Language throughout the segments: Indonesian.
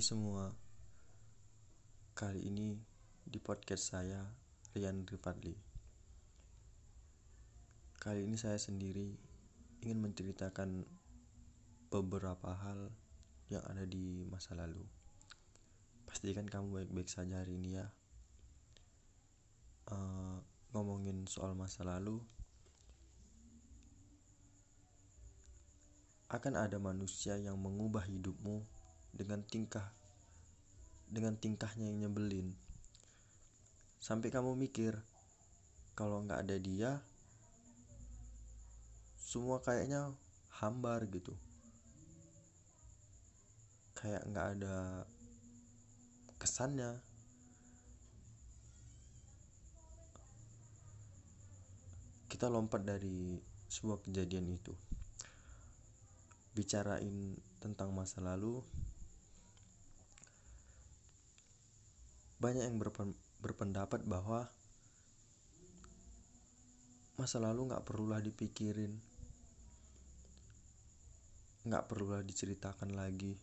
Hai semua, kali ini di podcast saya Rian Rifadli. Kali ini saya sendiri ingin menceritakan beberapa hal yang ada di masa lalu. Pastikan kamu baik-baik saja hari ini ya. Uh, ngomongin soal masa lalu, akan ada manusia yang mengubah hidupmu dengan tingkah dengan tingkahnya yang nyebelin. Sampai kamu mikir kalau nggak ada dia semua kayaknya hambar gitu. Kayak nggak ada kesannya. Kita lompat dari sebuah kejadian itu. Bicarain tentang masa lalu banyak yang berpendapat bahwa masa lalu nggak perlulah dipikirin. Nggak perlulah diceritakan lagi.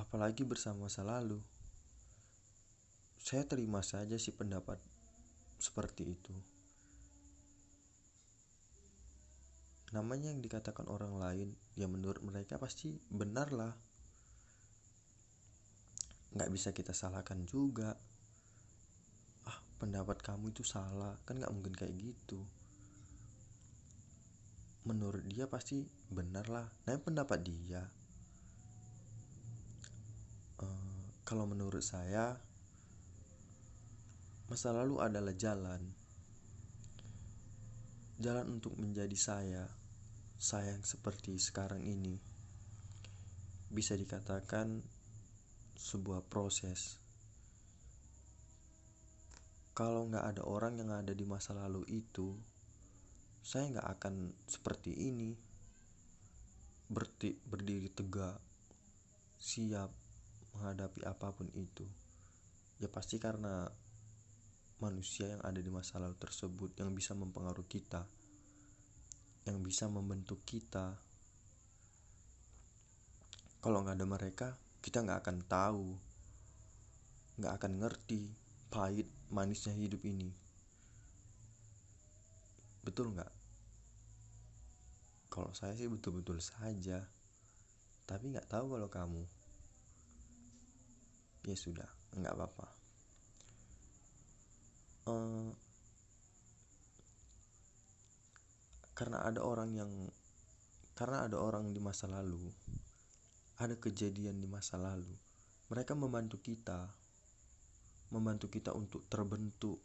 Apalagi bersama masa lalu. Saya terima saja sih pendapat seperti itu. Namanya yang dikatakan orang lain ya menurut mereka pasti benar lah nggak bisa kita salahkan juga. Ah pendapat kamu itu salah. Kan nggak mungkin kayak gitu. Menurut dia pasti benar lah. Nah pendapat dia uh, kalau menurut saya masa lalu adalah jalan. Jalan untuk menjadi saya saya yang seperti sekarang ini. Bisa dikatakan sebuah proses. Kalau nggak ada orang yang ada di masa lalu itu, saya nggak akan seperti ini. Berti, berdiri tegak, siap menghadapi apa pun itu. Ya pasti karena manusia yang ada di masa lalu tersebut yang bisa mempengaruhi kita, yang bisa membentuk kita. Kalau nggak ada mereka, kita nggak akan tahu nggak akan ngerti pahit manisnya hidup ini. Betul nggak? Kalau saya sih betul-betul saja. Tapi nggak tahu kalau kamu. Ya sudah nggak apa-apa. Uh, karena ada orang yang karena ada orang di masa lalu ada kejadian di masa lalu, mereka membantu kita, membantu kita untuk terbentuk.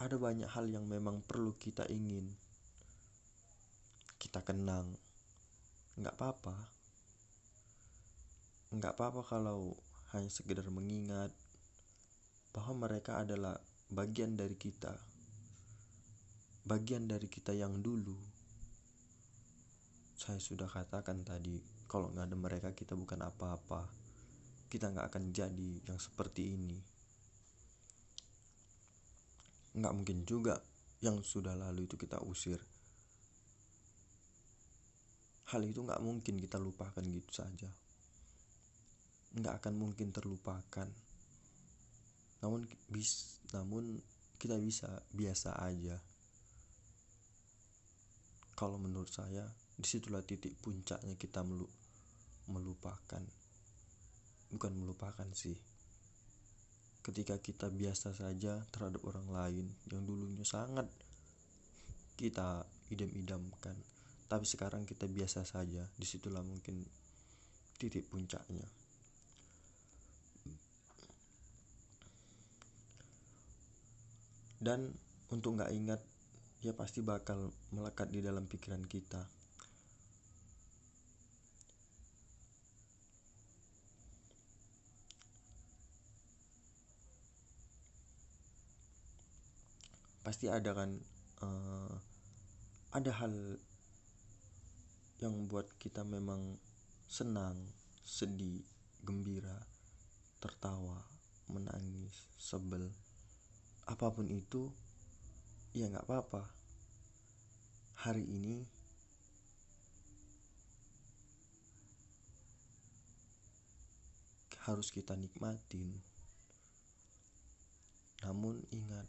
Ada banyak hal yang memang perlu kita ingin, kita kenang. Nggak apa-apa, nggak apa-apa kalau hanya sekedar mengingat bahwa mereka adalah bagian dari kita, bagian dari kita yang dulu saya sudah katakan tadi kalau nggak ada mereka kita bukan apa-apa. Kita nggak akan jadi yang seperti ini. Nggak mungkin juga yang sudah lalu itu kita usir. Hal itu nggak mungkin kita lupakan gitu saja. Nggak akan mungkin terlupakan. Namun bis namun kita bisa biasa aja kalau menurut saya di situlah titik puncaknya kita melu melupakan. Bukan melupakan sih. Ketika kita biasa saja terhadap orang lain yang dulunya sangat kita idam-idamkan tapi sekarang kita biasa saja di situlah mungkin titik puncaknya. Dan untuk nggak ingat ya pasti bakal melekat di dalam pikiran kita. Pasti ada kan uh, ada hal yang buat kita memang senang, sedih, gembira, tertawa, menangis, sebel, apa pun itu, ya nggak apa-apa. Hari ini harus kita nikmatin. Namun ingat,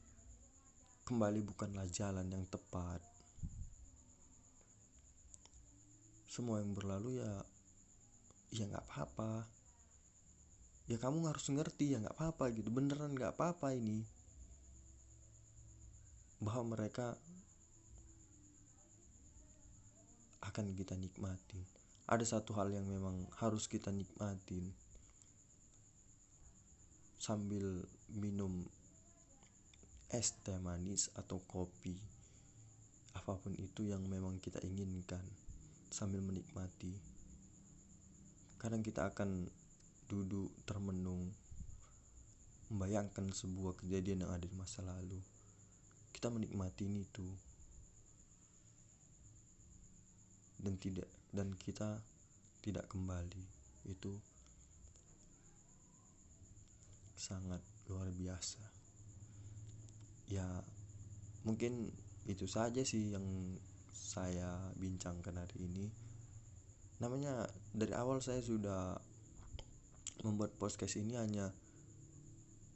kembali bukanlah jalan yang tepat. Semua yang berlalu ya ya nggak apa-apa. Ya kamu harus ngerti ya nggak apa-apa gitu. Beneran nggak apa-apa ini. Bahwa mereka akan kita nikmatin. Ada satu hal yang memang harus kita nikmatin. Sambil minum es teh manis atau kopi apa pun itu yang memang kita inginkan sambil menikmati. Kadang kita akan duduk termenung membayangkan sebuah kejadian yang ada di masa lalu kita menikmati itu. Dan tidak dan kita tidak kembali. Itu sangat luar biasa. Ya mungkin itu saja sih yang saya bincangkan hari ini. Namanya dari awal saya sudah membuat podcast ini hanya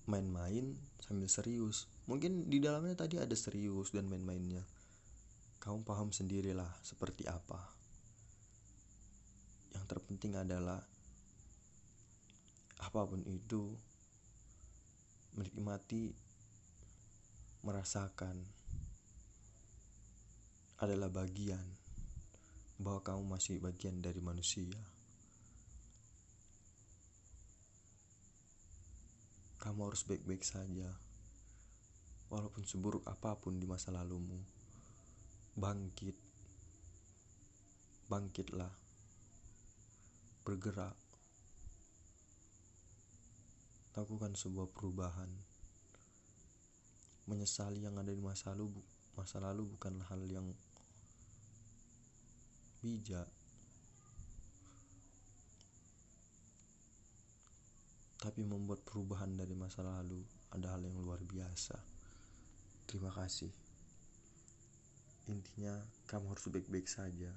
main-main sambil serius mungkin di dalamnya tadi ada serius dan main-mainnya. Kamu paham sendirilah seperti apa. Yang terpenting adalah apa pun itu menikmati merasakan adalah bagian bahwa kamu masih bagian dari manusia. Kamu harus baik-baik saja, walaupun seburuk apa pun di masa lalumu. Bangkit, bangkitlah, bergerak, lakukan sebuah perubahan. Menyesali yang ada di masa lalu masa lalu bukanlah hal yang bijak. Tapi membuat perubahan dari masa lalu ada hal yang luar biasa terima kasih. Intinya kamu harus baik-baik saja